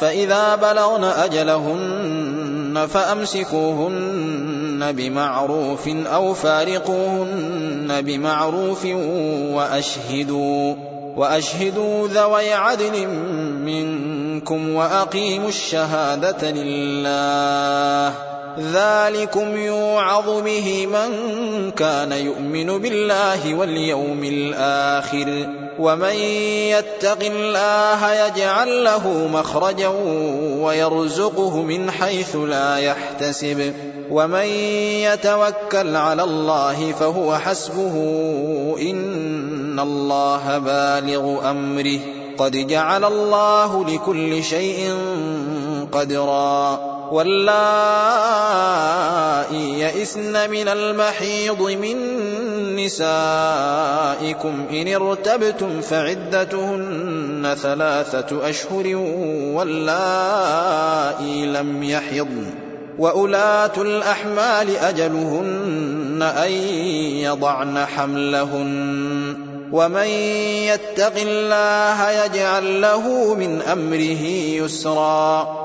فإذا بلغن أجلهن فأمسكوهن بمعروف أو فارقوهن بمعروف وأشهدوا وأشهدوا ذوي عدل منكم وأقيموا الشهادة لله ذلكم يوعظ به من كان يؤمن بالله واليوم الآخر ومن يتق الله يجعل له مخرجا ويرزقه من حيث لا يحتسب ومن يتوكل على الله فهو حسبه إن الله بالغ أمره قد جعل الله لكل شيء قدرا واللائي يئسن من المحيض من نسائكم إن ارتبتم فعدتهن ثلاثة أشهر واللائي لم يحضن وأولاة الأحمال أجلهن أن يضعن حملهن ومن يتق الله يجعل له من أمره يسرا